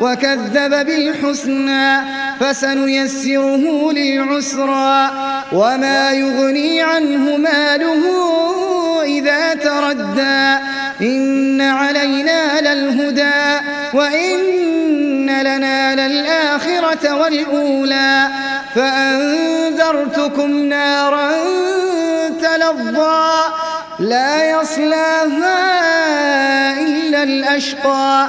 وكذب بالحسنى فسنيسره للعسرى وما يغني عنه ماله إذا تردى إن علينا للهدى وإن لنا للآخرة والأولى فأنذرتكم نارا تلظى لا يصلاها إلا الأشقى